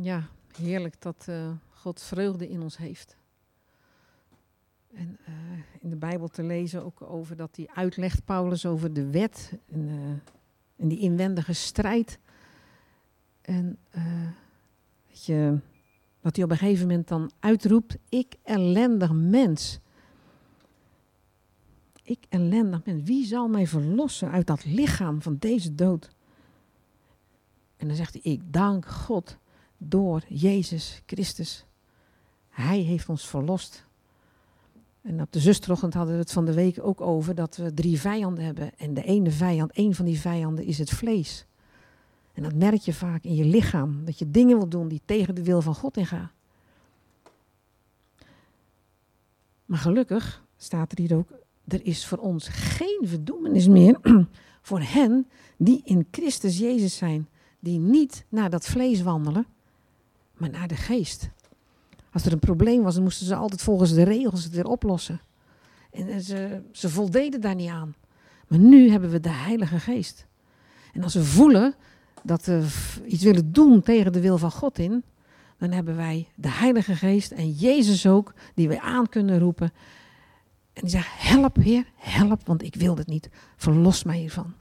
Ja, heerlijk dat uh, God vreugde in ons heeft. En uh, in de Bijbel te lezen ook over dat hij uitlegt, Paulus, over de wet en, uh, en die inwendige strijd. En je, dat hij op een gegeven moment dan uitroept, ik ellendig mens. Ik ellendig mens, wie zal mij verlossen uit dat lichaam van deze dood? En dan zegt hij, ik dank God door Jezus Christus. Hij heeft ons verlost. En op de zusterochtend hadden we het van de week ook over dat we drie vijanden hebben. En de ene vijand, één van die vijanden is het vlees. En dat merk je vaak in je lichaam. Dat je dingen wil doen die tegen de wil van God ingaan. Maar gelukkig staat er hier ook, er is voor ons geen verdoemenis meer voor hen die in Christus Jezus zijn. Die niet naar dat vlees wandelen, maar naar de geest. Als er een probleem was, dan moesten ze altijd volgens de regels het weer oplossen. En ze, ze voldeden daar niet aan. Maar nu hebben we de Heilige Geest. En als we voelen dat we iets willen doen tegen de wil van God in, dan hebben wij de Heilige Geest en Jezus ook, die wij aan kunnen roepen. En die zegt, help Heer, help, want ik wil het niet. Verlos mij hiervan.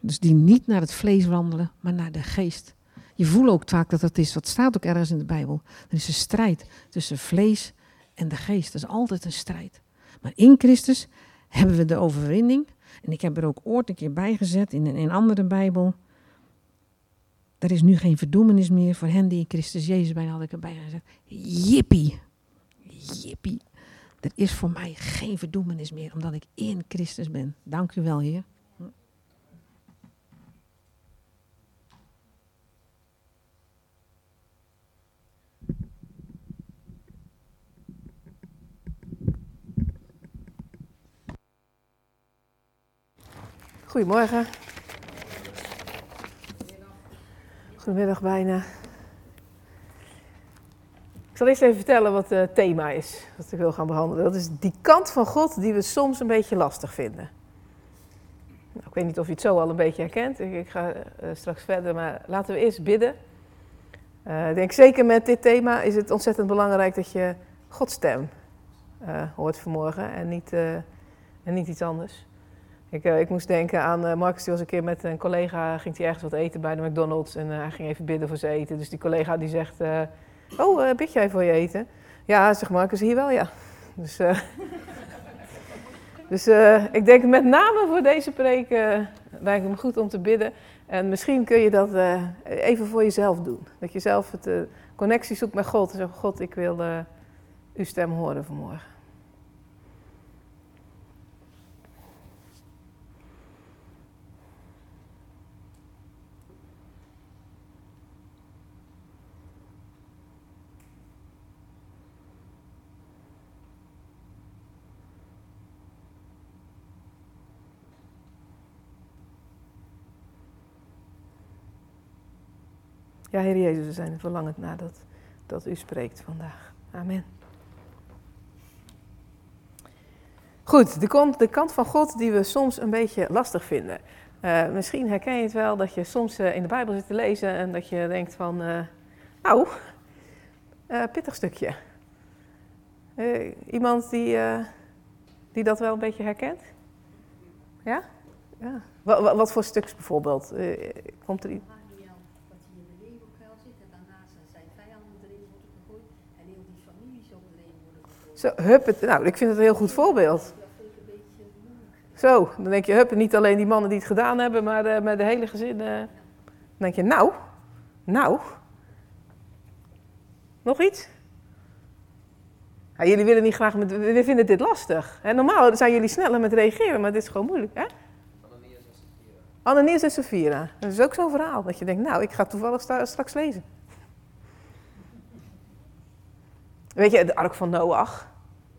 Dus die niet naar het vlees wandelen, maar naar de geest. Je voelt ook vaak dat dat is, wat staat ook ergens in de Bijbel. Er is een strijd tussen vlees en de geest. Dat is altijd een strijd. Maar in Christus hebben we de overwinning. En ik heb er ook ooit een keer bij gezet in een andere Bijbel. Er is nu geen verdoemenis meer voor hen die in Christus Jezus zijn, had ik erbij gezet. Jippie. Jippie. Er is voor mij geen verdoemenis meer, omdat ik in Christus ben. Dank u wel, Heer. Goedemorgen. Goedemiddag bijna. Ik zal eerst even vertellen wat het thema is, wat ik wil gaan behandelen. Dat is die kant van God die we soms een beetje lastig vinden. Nou, ik weet niet of je het zo al een beetje herkent. Ik, ga uh, straks verder, maar laten we eerst bidden. Uh, ik denk zeker met dit thema is het ontzettend belangrijk dat je Gods stem hoort vanmorgen en niet, en niet iets anders. Ik, uh, ik moest denken aan uh, Marcus, die was een keer met een collega, ging hij ergens wat eten bij de McDonald's en uh, hij ging even bidden voor zijn eten. Dus die collega die zegt, oh, bid jij voor je eten? Ja, zegt Marcus, hier wel, ja. Dus, dus ik denk met name voor deze preek lijkt het me goed om te bidden. En misschien kun je dat even voor jezelf doen. Dat je zelf het connectie zoekt met God en zegt, God, ik wil uw stem horen vanmorgen. Ja, Heer Jezus, we zijn verlangend naar dat, dat U spreekt vandaag. Amen. Goed, de kant, de kant van God die we soms een beetje lastig vinden. Uh, misschien herken je het wel dat je soms uh, in de Bijbel zit te lezen en dat je denkt van, uh, pittig stukje. iemand die, die dat wel een beetje herkent? Ja? ja. Wat, wat voor stuks bijvoorbeeld? komt er iets? Zo, hup, nou, ik vind het een heel goed voorbeeld. Zo, dan denk je, hup, niet alleen die mannen die het gedaan hebben, maar uh, met de hele gezin. Uh, dan denk je, nou, nou. Nog iets? Jullie willen niet graag met, we vinden dit lastig. Hè? Normaal zijn jullie sneller met reageren, maar dit is gewoon moeilijk. Hè? Ananias en Safira. Dat is ook zo'n verhaal, dat je denkt, nou, ik ga toevallig straks lezen. Weet je, de Ark van Noach.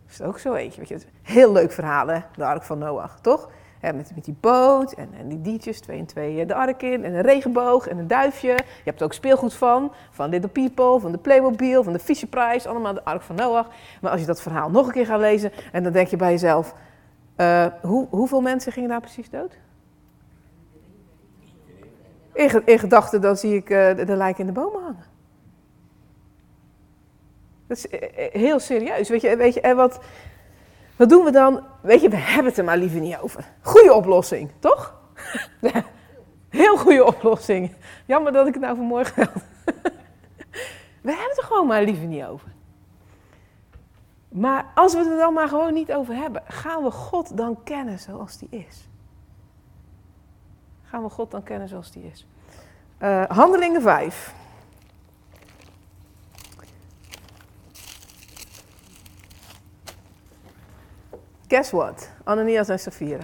Is ook zo eentje. Weet je, heel leuk verhaal, hè? De Ark van Noach, toch? met, met die boot en, en die diertjes, twee en twee de ark in, en een regenboog en een duifje. Je hebt er ook speelgoed van, van Little People, van de Playmobil, van de Fisher Prize, allemaal de Ark van Noach. Maar als je dat verhaal nog een keer gaat lezen, en dan denk je bij jezelf, uh, hoe, hoeveel mensen gingen daar precies dood? In, in gedachten dan zie ik uh, de lijken in de bomen hangen. Dat is heel serieus. Weet je, weet je en wat, wat doen we dan? Weet je, we hebben het er maar liever niet over. Goede oplossing, toch? Heel goede oplossing. Jammer dat ik het nou vanmorgen had. We hebben het er gewoon maar liever niet over. Maar als we het er dan maar gewoon niet over hebben, gaan we God dan kennen zoals die is? Gaan we God dan kennen zoals die is? Uh, handelingen 5. Guess what? Ananias en Safira.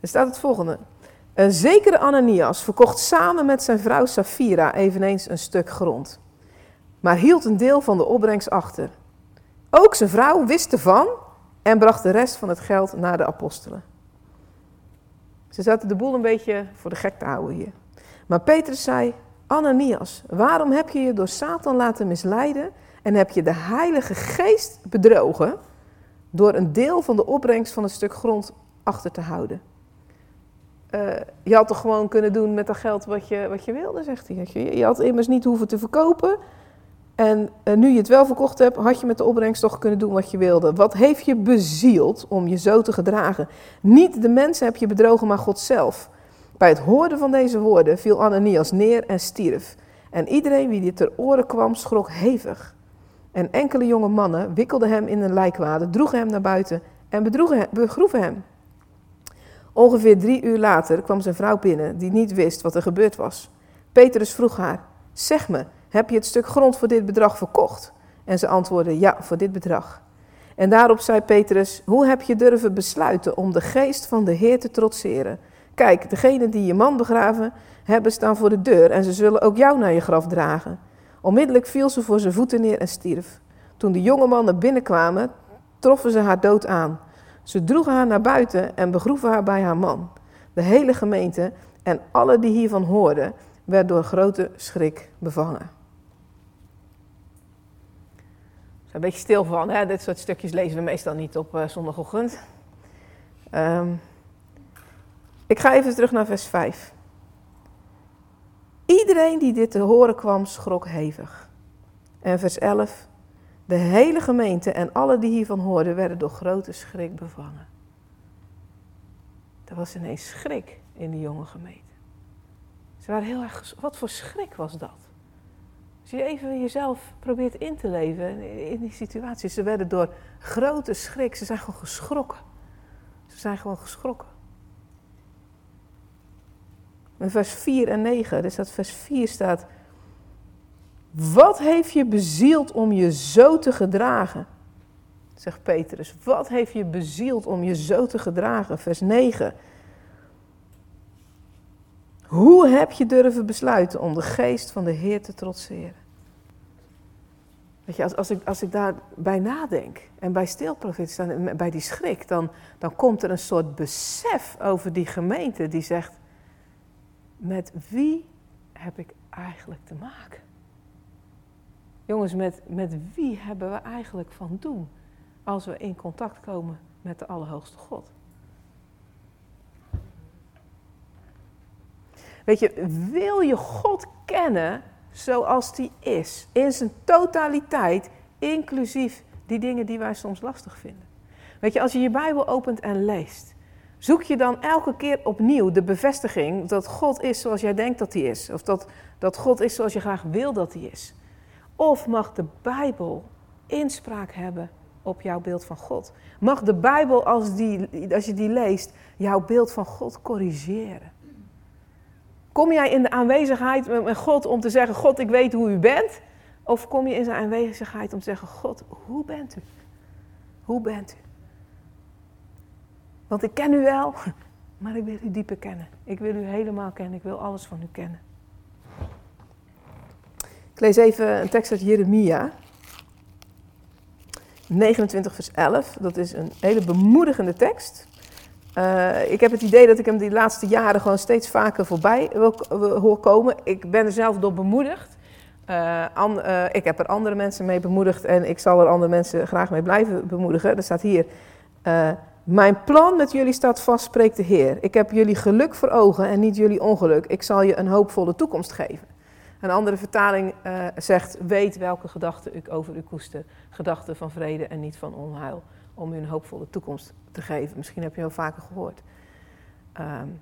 er staat het volgende. Een zekere Ananias verkocht samen met zijn vrouw Safira eveneens een stuk grond, maar hield een deel van de opbrengst achter. Ook zijn vrouw wist ervan en bracht de rest van het geld naar de apostelen. Ze zaten de boel een beetje voor de gek te houden hier. Maar Petrus zei: Ananias, waarom heb je je door Satan laten misleiden en heb je de Heilige Geest bedrogen door een deel van de opbrengst van een stuk grond achter te houden? Uh, je had toch gewoon kunnen doen met dat geld wat je, wat je wilde, zegt hij. Je, je had immers niet hoeven te verkopen. En uh, nu je het wel verkocht hebt, had je met de opbrengst toch kunnen doen wat je wilde. Wat heeft je bezield om je zo te gedragen? Niet de mensen heb je bedrogen, maar God zelf. Bij het horen van deze woorden viel Ananias neer en stierf. En iedereen wie dit ter oren kwam, schrok hevig. En enkele jonge mannen wikkelden hem in een lijkwade, droegen hem naar buiten en bedroegen, begroeven hem. Ongeveer drie uur later kwam zijn vrouw binnen, die niet wist wat er gebeurd was. Petrus vroeg haar: Zeg me, heb je het stuk grond voor dit bedrag verkocht? En ze antwoordde: Ja, voor dit bedrag. En daarop zei Petrus: Hoe heb je durven besluiten om de geest van de Heer te trotseren? Kijk, degenen die je man begraven hebben staan voor de deur en ze zullen ook jou naar je graf dragen. Onmiddellijk viel ze voor zijn voeten neer en stierf. Toen de jonge mannen binnenkwamen, troffen ze haar dood aan. Ze droegen haar naar buiten en begroeven haar bij haar man. De hele gemeente en alle die hiervan hoorden, werd door grote schrik bevangen. is een beetje stil van, hè? dit soort stukjes lezen we meestal niet op uh, zondagochtend. Um, ik ga even terug naar vers 5. Iedereen die dit te horen kwam, schrok hevig. En vers 11. De hele gemeente en alle die hiervan hoorden, werden door grote schrik bevangen. Er was ineens schrik in die jonge gemeente. Ze waren heel erg. Wat voor schrik was dat? Als je even jezelf probeert in te leven in die situatie. Ze werden door grote schrik, ze zijn gewoon geschrokken. Ze zijn gewoon geschrokken. Vers 4 en 9, dus dat vers 4 staat. Wat heeft je bezield om je zo te gedragen? Zegt Petrus. Wat heeft je bezield om je zo te gedragen? Vers 9. Hoe heb je durven besluiten om de geest van de Heer te trotseren? Weet je, als, als, ik, als ik daarbij nadenk en bij stilprofeet staan, bij die schrik, dan, dan komt er een soort besef over die gemeente die zegt: met wie heb ik eigenlijk te maken? Jongens, met, met wie hebben we eigenlijk van doen als we in contact komen met de Allerhoogste God? Weet je, wil je God kennen zoals die is, in zijn totaliteit, inclusief die dingen die wij soms lastig vinden? Weet je, als je je Bijbel opent en leest, Zoek je dan elke keer opnieuw de bevestiging dat God is zoals jij denkt dat hij is? Of dat, dat God is zoals je graag wil dat hij is? Of mag de Bijbel inspraak hebben op jouw beeld van God? Mag de Bijbel, als, die, als je die leest, jouw beeld van God corrigeren? Kom jij in de aanwezigheid met God om te zeggen: God, ik weet hoe u bent? Of kom je in zijn aanwezigheid om te zeggen: God, hoe bent u? Hoe bent u? Want ik ken u wel, maar ik wil u dieper kennen. Ik wil u helemaal kennen. Ik wil alles van u kennen. Ik lees even een tekst uit Jeremia. 29 vers 11. Dat is een hele bemoedigende tekst. Uh, ik heb het idee dat ik hem die laatste jaren gewoon steeds vaker voorbij wil, hoor komen. Ik ben er zelf door bemoedigd. An, uh, ik heb er andere mensen mee bemoedigd en ik zal er andere mensen graag mee blijven bemoedigen. Er staat hier, Mijn plan met jullie staat vast, spreekt de Heer. Ik heb jullie geluk voor ogen en niet jullie ongeluk. Ik zal je een hoopvolle toekomst geven. Een andere vertaling uh, zegt: Weet welke gedachten ik over u koester. Gedachten van vrede en niet van onheil. Om u een hoopvolle toekomst te geven. Misschien heb je heel vaker gehoord. Um,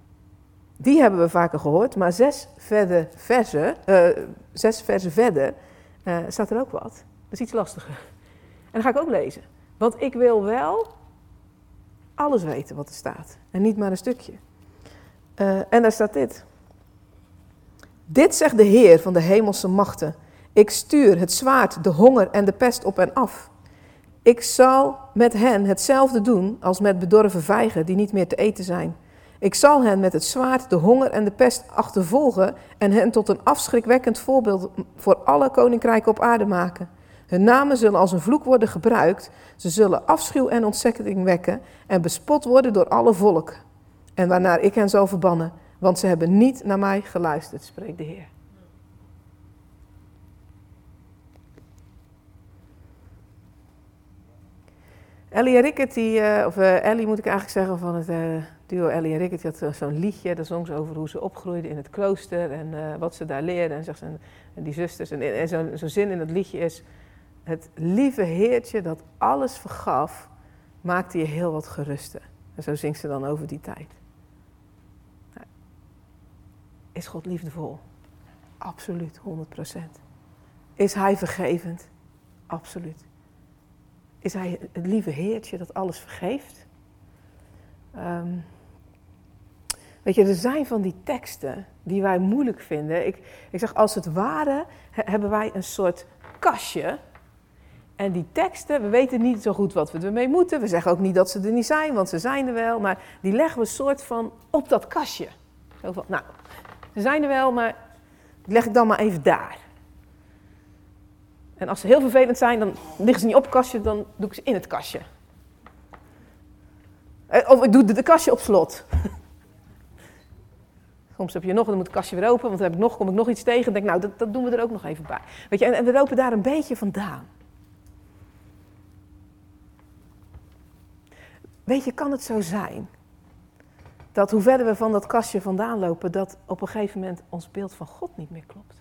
die hebben we vaker gehoord, maar zes, verder versen, uh, zes verder uh, staat er ook wat. Dat is iets lastiger. En dat ga ik ook lezen. Want ik wil wel alles weten wat er staat. En niet maar een stukje. Uh, en daar staat dit. Dit zegt de Heer van de hemelse machten. Ik stuur het zwaard, de honger en de pest op en af. Ik zal met hen hetzelfde doen als met bedorven vijgen die niet meer te eten zijn. Ik zal hen met het zwaard, de honger en de pest achtervolgen en hen tot een afschrikwekkend voorbeeld voor alle koninkrijken op aarde maken. Hun namen zullen als een vloek worden gebruikt. Ze zullen afschuw en ontzetting wekken en bespot worden door alle volken. En waarnaar ik hen zal verbannen, want ze hebben niet naar mij geluisterd, spreekt de Heer. Ellie Rickert, die, uh, of uh, Ellie moet ik eigenlijk zeggen, van het uh, duo Ellie en Rickert, die had zo'n liedje, daar zong over hoe ze opgroeiden in het klooster en wat ze daar leerden. En, zegt ze, en die zusters, en, en zo'n zo zin in het liedje is, het lieve Heertje dat alles vergaf, maakte je heel wat geruster. En zo zingt ze dan over die tijd. Nou, is God liefdevol? Absoluut, 100%. Is Hij vergevend? Absoluut. Is Hij het lieve Heertje dat alles vergeeft? Um, weet je, er zijn van die teksten die wij moeilijk vinden. Ik, ik zeg, als het ware hebben wij een soort kastje en die teksten, we weten niet zo goed wat we ermee moeten. We zeggen ook niet dat ze er niet zijn, want ze zijn er wel. Maar die leggen we soort van op dat kastje. Zo van, nou, ze zijn er wel, maar die leg ik dan maar even daar. En als ze heel vervelend zijn, dan liggen ze niet op het kastje, dan doe ik ze in het kastje. Eh, of ik doe de kastje op slot. Soms heb je nog, dan moet het kastje weer open, want dan heb ik nog, kom ik nog iets tegen. Dan denk nou, dat, dat doen we er ook nog even bij. Weet je, en, en we lopen daar een beetje vandaan. Weet je, kan het zo zijn dat hoe verder we van dat kastje vandaan lopen, dat op een gegeven moment ons beeld van God niet meer klopt?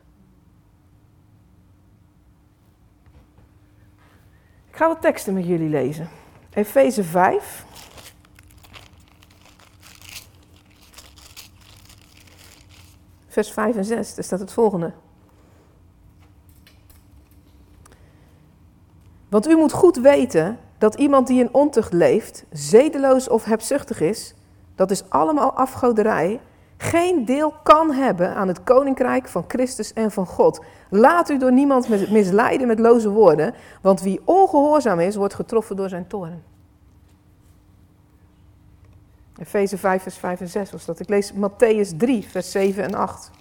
Ik ga wat teksten met jullie lezen. Efeze 5. Vers 5 en 6, daar staat het volgende. Want u moet goed weten dat iemand die in ontucht leeft, zedeloos of hebzuchtig is, dat is allemaal afgoderij, geen deel kan hebben aan het koninkrijk van Christus en van God. Laat u door niemand misleiden met loze woorden, want wie ongehoorzaam is, wordt getroffen door zijn toren. Efeze 5, vers 5 en 6 was dat. Ik lees Matthäus 3, vers 7 en 8.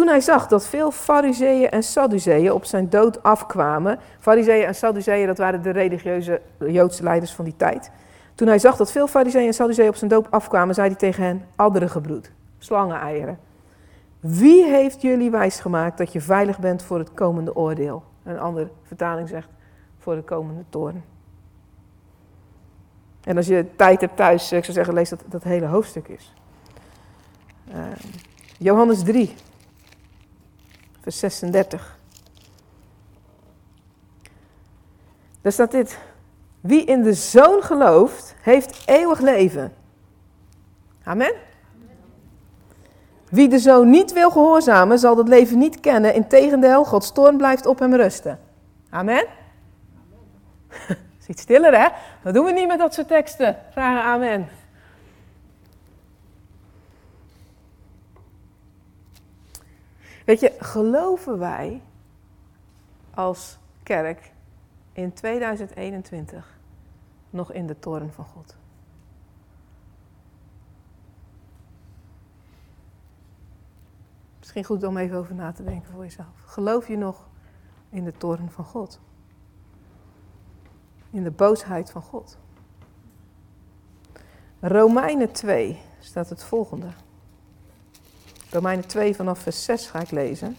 Toen hij zag dat veel fariseeën en sadduceeën op zijn dood afkwamen. Fariseeën en sadduceeën, dat waren de religieuze Joodse leiders van die tijd. Toen hij zag dat veel fariseeën en sadduceeën op zijn dood afkwamen, zei hij tegen hen, adderen gebroed, slangeneieren. Wie heeft jullie wijsgemaakt dat je veilig bent voor het komende oordeel? Een andere vertaling zegt, voor de komende toren. En als je tijd hebt thuis, ik zou zeggen, lees dat dat hele hoofdstuk is. Uh, Johannes 3, vers 36. Daar staat dit. Wie in de zoon gelooft, heeft eeuwig leven. Amen. Wie de zoon niet wil gehoorzamen, zal dat leven niet kennen. Integendeel, Gods toorn blijft op hem rusten. Amen. Iets stiller, hè? Dat doen we niet met dat soort teksten. Vragen amen. Weet je, geloven wij als kerk in 2021 nog in de toren van God? Misschien goed om even over na te denken voor jezelf. Geloof je nog in de toren van God? In de boosheid van God? Romeinen 2 staat het volgende. Romeinen 2 vanaf vers 6 ga ik lezen.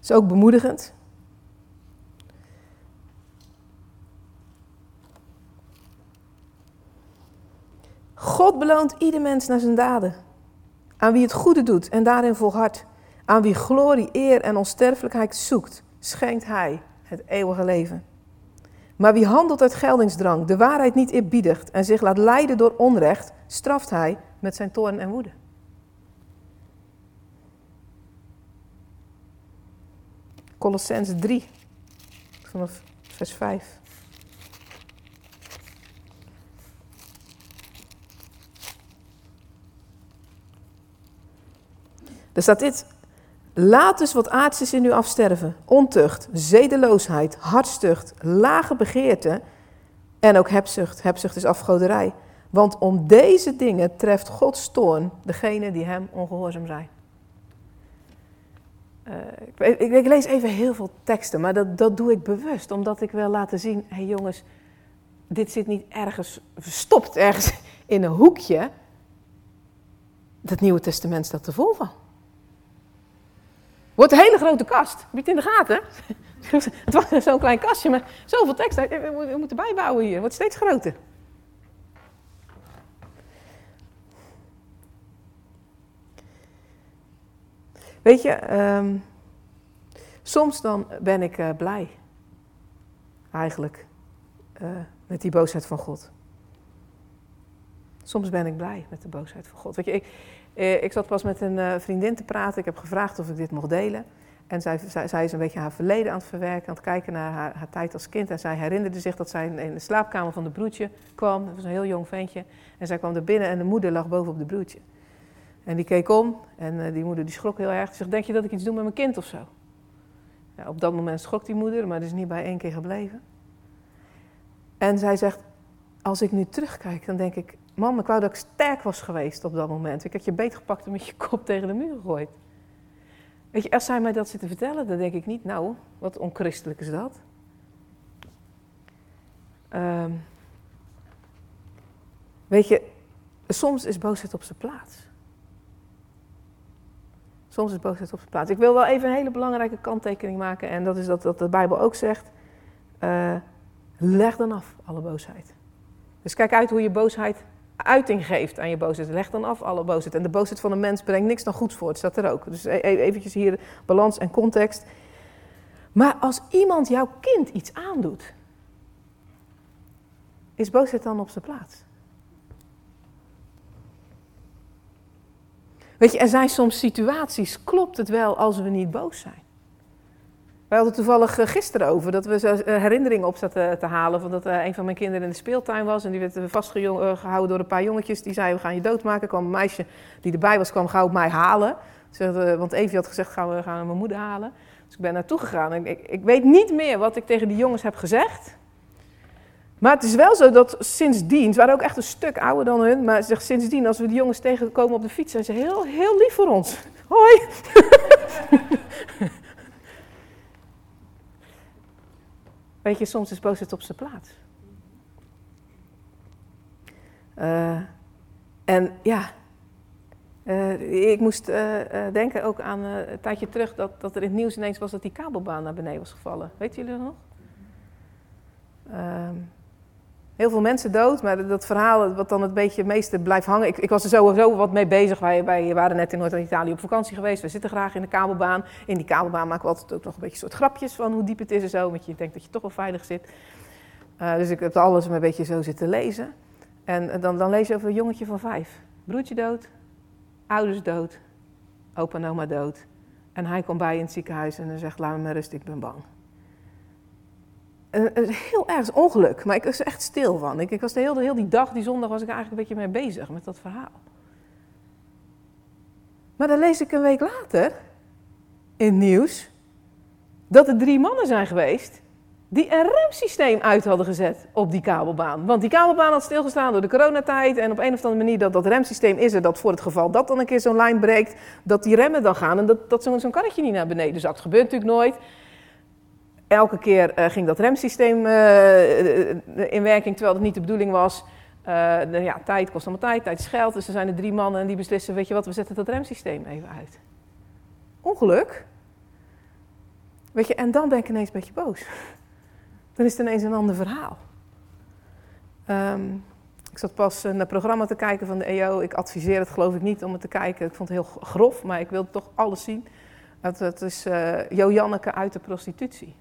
Is ook bemoedigend. God beloont ieder mens naar zijn daden. Aan wie het goede doet en daarin volhardt. Aan wie glorie, eer en onsterfelijkheid zoekt schenkt hij het eeuwige leven. Maar wie handelt uit geldingsdrang, de waarheid niet eerbiedigt en zich laat leiden door onrecht, straft hij met zijn toorn en woede. Colossense 3, vanaf vers 5. Er staat dit. Laat dus wat aards is in u afsterven. Ontucht, zedeloosheid, hartstucht, lage begeerte en ook hebzucht. Hebzucht is afgoderij. Want om deze dingen treft Gods toorn degene die hem ongehoorzaam zijn. Ik, ik, ik, lees even heel veel teksten, maar dat, dat doe ik bewust, omdat ik wil laten zien: hé hey jongens, dit zit niet ergens verstopt, ergens in een hoekje. Dat Nieuwe Testament staat er vol van. Wordt een hele grote kast. Heb je in de gaten? het was zo'n klein kastje met zoveel tekst. We moeten bijbouwen hier. Het wordt steeds groter. Weet je, um, soms dan ben ik uh, blij. Eigenlijk. Uh, met die boosheid van God. Soms ben ik blij met de boosheid van God. Weet je, eh, ik zat pas met een uh, vriendin te praten. Ik heb gevraagd of ik dit mocht delen. En zij, zij, zij, is een beetje haar verleden aan het verwerken, aan het kijken naar haar, haar, tijd als kind. En zij herinnerde zich dat zij in de slaapkamer van de broertje kwam. Dat was een heel jong ventje. En zij kwam er binnen en de moeder lag boven op de broertje. En die keek om en uh, die moeder die schrok heel erg. Ze zegt, denk je dat ik iets doe met mijn kind of zo? Op dat moment schrok die moeder, maar dat is niet bij één keer gebleven. En zij zegt, als ik nu terugkijk, dan denk ik, Mam, ik wou dat ik sterk was geweest op dat moment. Ik had je beet gepakt en met je kop tegen de muur gegooid. Weet je, als zij mij dat zit te vertellen, dan denk ik niet, nou, wat onchristelijk is dat. Um, weet je, soms is boosheid op zijn plaats. Soms is boosheid op zijn plaats. Ik wil wel even een hele belangrijke kanttekening maken. En dat is dat, dat de Bijbel ook zegt. Uh, leg dan af alle boosheid. Dus kijk uit hoe je boosheid uiting geeft aan je boosheid. Leg dan af alle boosheid. En de boosheid van een mens brengt niks dan goeds voort, staat er ook. Dus e-, e-, eventjes hier balans en context. Maar als iemand jouw kind iets aandoet, is boosheid dan op zijn plaats? Weet je, er zijn soms situaties, klopt het wel als we niet boos zijn? Wij hadden toevallig eh, gisteren over dat we eh, herinneringen op zaten te halen. Van dat eh, een van mijn kinderen in de speeltuin was. En die werd vastgehouden door een paar jongetjes. Die zeiden, we gaan je doodmaken. Er kwam een meisje die erbij was, kwam gauw mij halen. Want Evie had gezegd, gaan we gaan mijn moeder halen. Dus ik ben naartoe gegaan. Ik, ik, ik weet niet meer wat ik tegen die jongens heb gezegd. Maar het is wel zo dat sindsdien, ze waren ook echt een stuk ouder dan hun, maar sindsdien, als we die jongens tegenkomen op de fiets, zijn ze heel, heel lief voor ons. Hoi! Weet je, soms is boosheid op zijn plaats. Uh, en ja, uh, ik moest uh, denken ook aan een tijdje terug dat, dat er in het nieuws ineens was dat die kabelbaan naar beneden was gevallen. Weet jullie dat nog? Uh, heel veel mensen dood, maar dat verhaal wat dan het beetje meeste blijft hangen. Ik, ik was er sowieso wat mee bezig. Wij, waren net in Noord-Italië op vakantie geweest. We zitten graag in de kabelbaan. In die kabelbaan maken we altijd ook nog een beetje soort grapjes van hoe diep het is en zo. Want je denkt dat je toch wel veilig zit. Uh, dus ik heb alles een beetje zo zitten lezen. En dan, dan lees je over een jongetje van vijf. Broertje dood, ouders dood, opa en oma dood. En hij komt bij in het ziekenhuis en dan zegt, laat me maar rust, ik ben bang een, een, heel erg ongeluk, maar ik was er echt stil van. Ik, ik was de hele, heel die dag, die zondag, was ik eigenlijk een beetje mee bezig met dat verhaal. Maar dan lees ik een week later in het nieuws dat er drie mannen zijn geweest die een remsysteem uit hadden gezet op die kabelbaan. Want die kabelbaan had stilgestaan door de coronatijd en op een of andere manier dat dat remsysteem is er dat voor het geval dat dan een keer zo'n lijn breekt, dat die remmen dan gaan en dat, dat zo'n karretje niet naar beneden zakt. Dat gebeurt natuurlijk nooit elke keer uh, ging dat remsysteem uh, in werking, terwijl het niet de bedoeling was. Ja, tijd kost allemaal tijd, tijd is geld. Dus er zijn er drie mannen en die beslissen, weet je wat, we zetten dat remsysteem even uit. Ongeluk. Weet je, en dan ben ik ineens een beetje boos. Dan is het ineens een ander verhaal. Ehm, ik zat pas naar het programma te kijken van de EO. Ik adviseer het geloof ik niet om het te kijken. Ik vond het heel grof, maar ik wilde toch alles zien. Het is uh, Jo Janneke uit de prostitutie.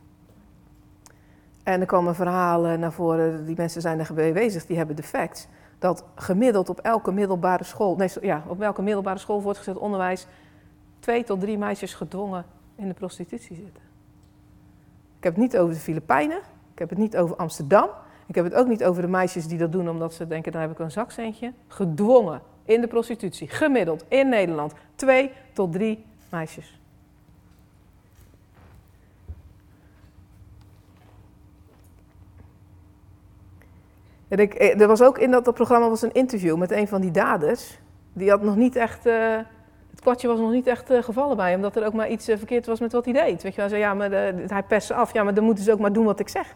En er komen verhalen naar voren, die mensen zijn er bezig, die hebben de facts. Dat gemiddeld op elke middelbare school, nee, ja, op elke middelbare school voortgezet onderwijs, twee tot drie meisjes gedwongen in de prostitutie zitten. Ik heb het niet over de Filipijnen, ik heb het niet over Amsterdam, ik heb het ook niet over de meisjes die dat doen omdat ze denken, dan heb ik een zakcentje. Gedwongen in de prostitutie, gemiddeld in Nederland, twee tot drie meisjes. En ik, eh, er was ook in dat, programma was een interview met een van die daders. Die had nog niet echt, uh, het kwartje was nog niet echt uh, gevallen bij omdat er ook maar iets verkeerd was met wat hij deed. Weet je wel, zei, ja, maar hij perst af, ja, maar dan moeten ze ook maar doen wat ik zeg.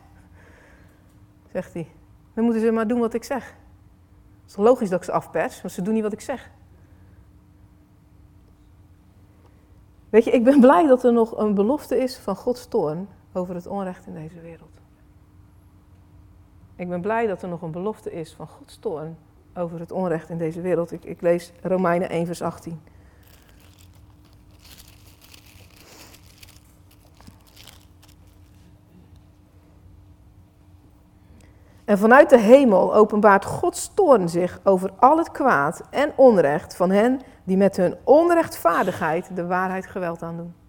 Zegt hij. Dan moeten ze maar doen wat ik zeg. Het is logisch dat ik ze afpers, want ze doen niet wat ik zeg. Weet je, ik ben blij dat er nog een belofte is van Gods toorn over het onrecht in deze wereld. Ik ben blij dat er nog een belofte is van Gods toorn over het onrecht in deze wereld. Ik, ik lees Romeinen 1, vers 18. En vanuit de hemel openbaart Gods toorn zich over al het kwaad en onrecht van hen die met hun onrechtvaardigheid de waarheid geweld aandoen.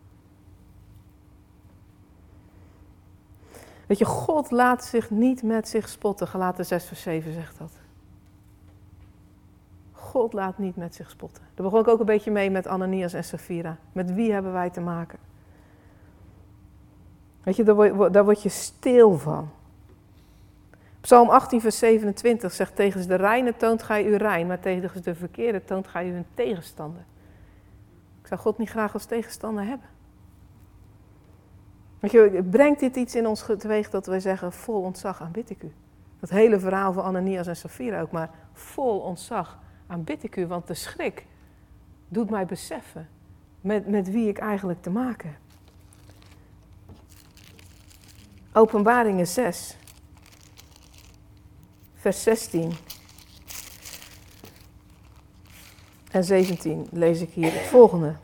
Weet je, God laat zich niet met zich spotten. Gelaten 6 vers 7 zegt dat. God laat niet met zich spotten. Daar begon ik ook een beetje mee met Ananias en Safira. Met wie hebben wij te maken? Weet je, daar word, je stil van. Psalm 18, vers 27 zegt: Tegen de reine toont gij uw rein, maar tegen de verkeerde toont gij uw tegenstander. Ik zou God niet graag als tegenstander hebben. Je, brengt dit iets in ons teweeg dat wij zeggen, vol ontzag aanbid ik u. Dat hele verhaal van Ananias en Safira ook, maar vol ontzag aanbid ik u, want de schrik doet mij beseffen met, met wie ik eigenlijk te maken heb. Openbaringen 6, vers 16 en 17 lees ik hier het volgende.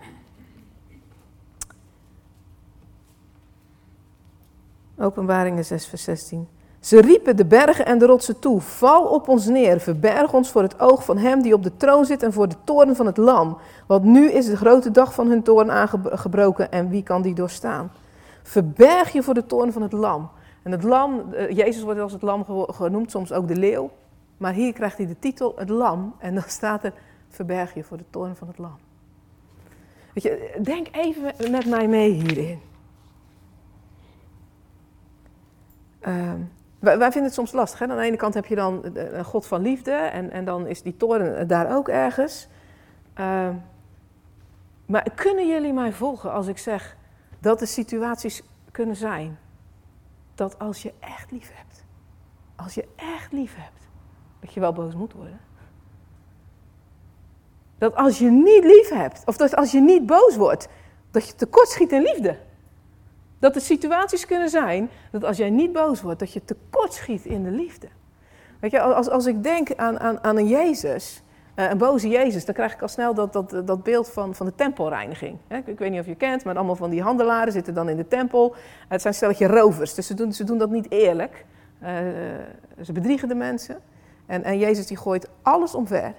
Openbaringen 6, vers 16. Ze riepen de bergen en de rotsen toe: Val op ons neer, verberg ons voor het oog van hem die op de troon zit en voor de toren van het Lam. Want nu is de grote dag van hun toren aangebroken en wie kan die doorstaan? Verberg je voor de toren van het Lam. En het Lam, eh, Jezus wordt als het Lam genoemd, soms ook de leeuw. Maar hier krijgt hij de titel het Lam en dan staat er: Verberg je voor de toren van het Lam. Weet je, denk even met mij mee hierin. Ehm, wij, vinden het soms lastig. Hè? Aan de ene kant heb je dan een God van liefde en, en dan is die toren daar ook ergens. Ehm, maar kunnen jullie mij volgen als ik zeg dat er situaties kunnen zijn dat als je echt lief hebt, als je echt lief hebt, dat je wel boos moet worden? Dat als je niet lief hebt, of dat als je niet boos wordt, dat je tekortschiet in liefde. Dat er situaties kunnen zijn dat als jij niet boos wordt, dat je tekort schiet in de liefde. Weet je, als, als ik denk aan, aan, aan een Jezus, uh, een boze Jezus, dan krijg ik al snel dat, dat, dat beeld van, van de tempelreiniging. Ik, ik, weet niet of je kent, maar allemaal van die handelaren zitten dan in de tempel. Het zijn stelletje rovers, dus ze doen, ze doen dat niet eerlijk. Uh, ze bedriegen de mensen. En, en Jezus die gooit alles omver.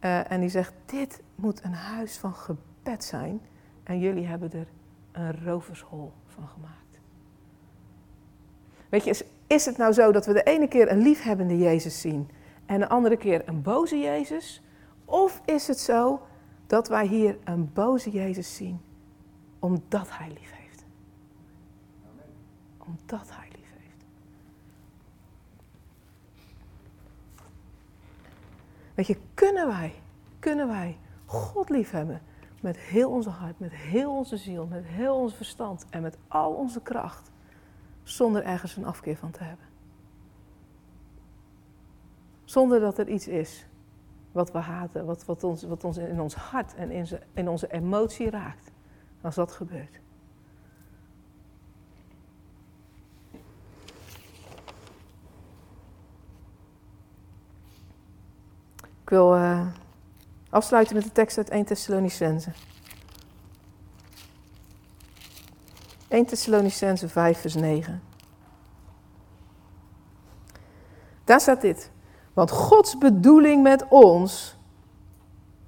Uh, en die zegt, dit moet een huis van gebed zijn. En jullie hebben er een rovershol van gemaakt. Weet je, is, het nou zo dat we de ene keer een liefhebbende Jezus zien en de andere keer een boze Jezus? Of is het zo dat wij hier een boze Jezus zien omdat Hij lief heeft? Omdat Hij lief heeft. Weet je, kunnen wij, kunnen wij God lief hebben met heel onze hart, met heel onze ziel, met heel ons verstand en met al onze kracht, zonder ergens een afkeer van te hebben. Zonder dat er iets is wat we haten, wat, wat, ons, wat ons in ons hart en in, in onze emotie raakt, als dat gebeurt. Ik wil eh, afsluiten met de tekst uit 1 Thessalonicense. 1 Thessalonicense 5 vers 9. Daar staat dit. Want Gods bedoeling met ons,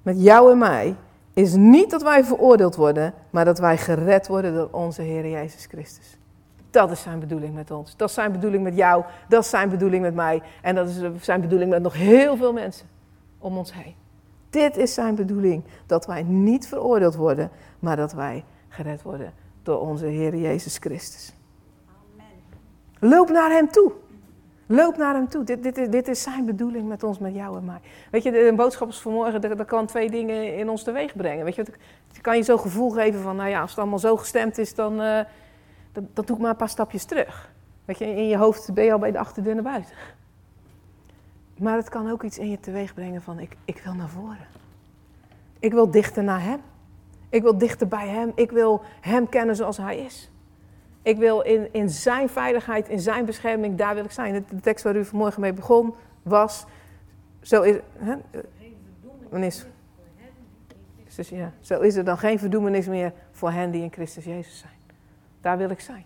met jou en mij, is niet dat wij veroordeeld worden, maar dat wij gered worden door onze Heer Jezus Christus. Dat is zijn bedoeling met ons. Dat is zijn bedoeling met jou. Dat is zijn bedoeling met mij. En dat is zijn bedoeling met nog heel veel mensen om ons heen. Dit is zijn bedoeling. Dat wij niet veroordeeld worden, maar dat wij gered worden door onze Heer Jezus Christus. Amen. Loop naar hem toe. Loop naar hem toe. Dit, dit, is, dit is zijn bedoeling met ons, met jou en mij. Weet je, de boodschap is vanmorgen, dat, kan twee dingen in ons teweeg brengen. Weet je, je kan je zo'n gevoel geven van, nou ja, als het allemaal zo gestemd is, dan, uh, doe ik maar een paar stapjes terug. Weet je, in je hoofd ben je al bij de achterdeur naar buiten. Maar het kan ook iets in je teweeg brengen van, ik, ik wil naar voren. Ik wil dichter naar hem. Ik wil dichter bij hem. Ik wil hem kennen zoals hij is. Ik wil in, in zijn veiligheid, in zijn bescherming, daar wil ik zijn. De, tekst waar u vanmorgen mee begon was, zo is, hè? Dus ja, zo is er dan geen verdoemenis meer voor hen die in Christus Jezus zijn. Daar wil ik zijn.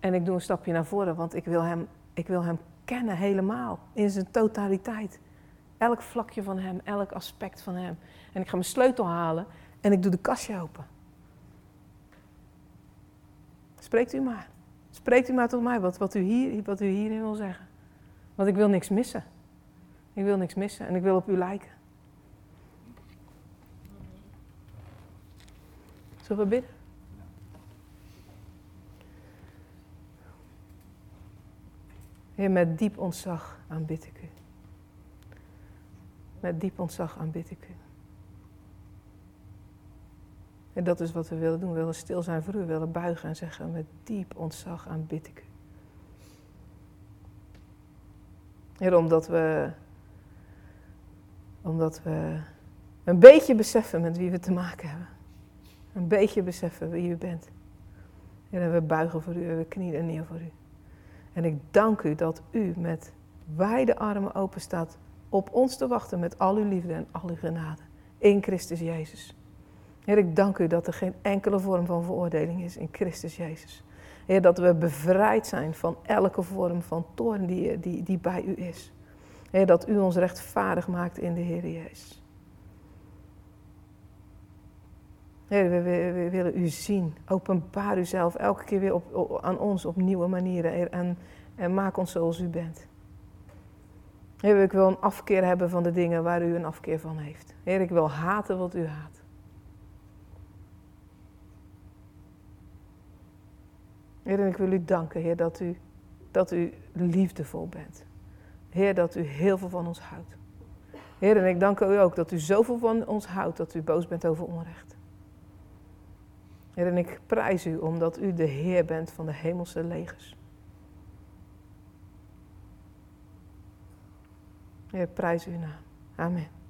En ik doe een stapje naar voren, want ik wil hem, ik wil hem kennen helemaal, in zijn totaliteit. Elk vlakje van hem, elk aspect van hem. En ik ga mijn sleutel halen en ik doe de kastje open. Spreekt u maar. Spreekt u maar tot mij wat, wat, u hier, wat u hierin wil zeggen. Want ik wil niks missen. Ik wil niks missen en ik wil op u lijken. Zullen we bidden? Heer, met diep ontzag aanbid ik u. Met diep ontzag aanbid ik u. En dat is wat we willen doen. We willen stil zijn voor u. We willen buigen en zeggen met diep ontzag aanbid ik u. Heer, omdat we, omdat we een beetje beseffen met wie we te maken hebben. Een beetje beseffen wie u bent. En we buigen voor u en we knielen neer voor u. En ik dank u dat u met wijde armen open staat op ons te wachten met al uw liefde en al uw genade. In Christus Jezus. Heer, ik dank u dat er geen enkele vorm van veroordeling is in Christus Jezus. Heer, dat we bevrijd zijn van elke vorm van toorn die, die, die bij u is. Heer, dat u ons rechtvaardig maakt in de Heer Jezus. Heer, we, willen u zien. Openbaar uzelf elke keer weer op, aan ons op nieuwe manieren. Heer, en, en maak ons zoals u bent. Heer, ik wil een afkeer hebben van de dingen waar u een afkeer van heeft. Heer, ik wil haten wat u haat. Heer, en ik wil u danken, Heer, dat u, dat u liefdevol bent. Heer, dat u heel veel van ons houdt. Heer, en ik dank u ook dat u zoveel van ons houdt dat u boos bent over onrecht. Heer, en ik prijs u omdat u de Heer bent van de hemelse legers. Heer, prijs uw naam. Amen.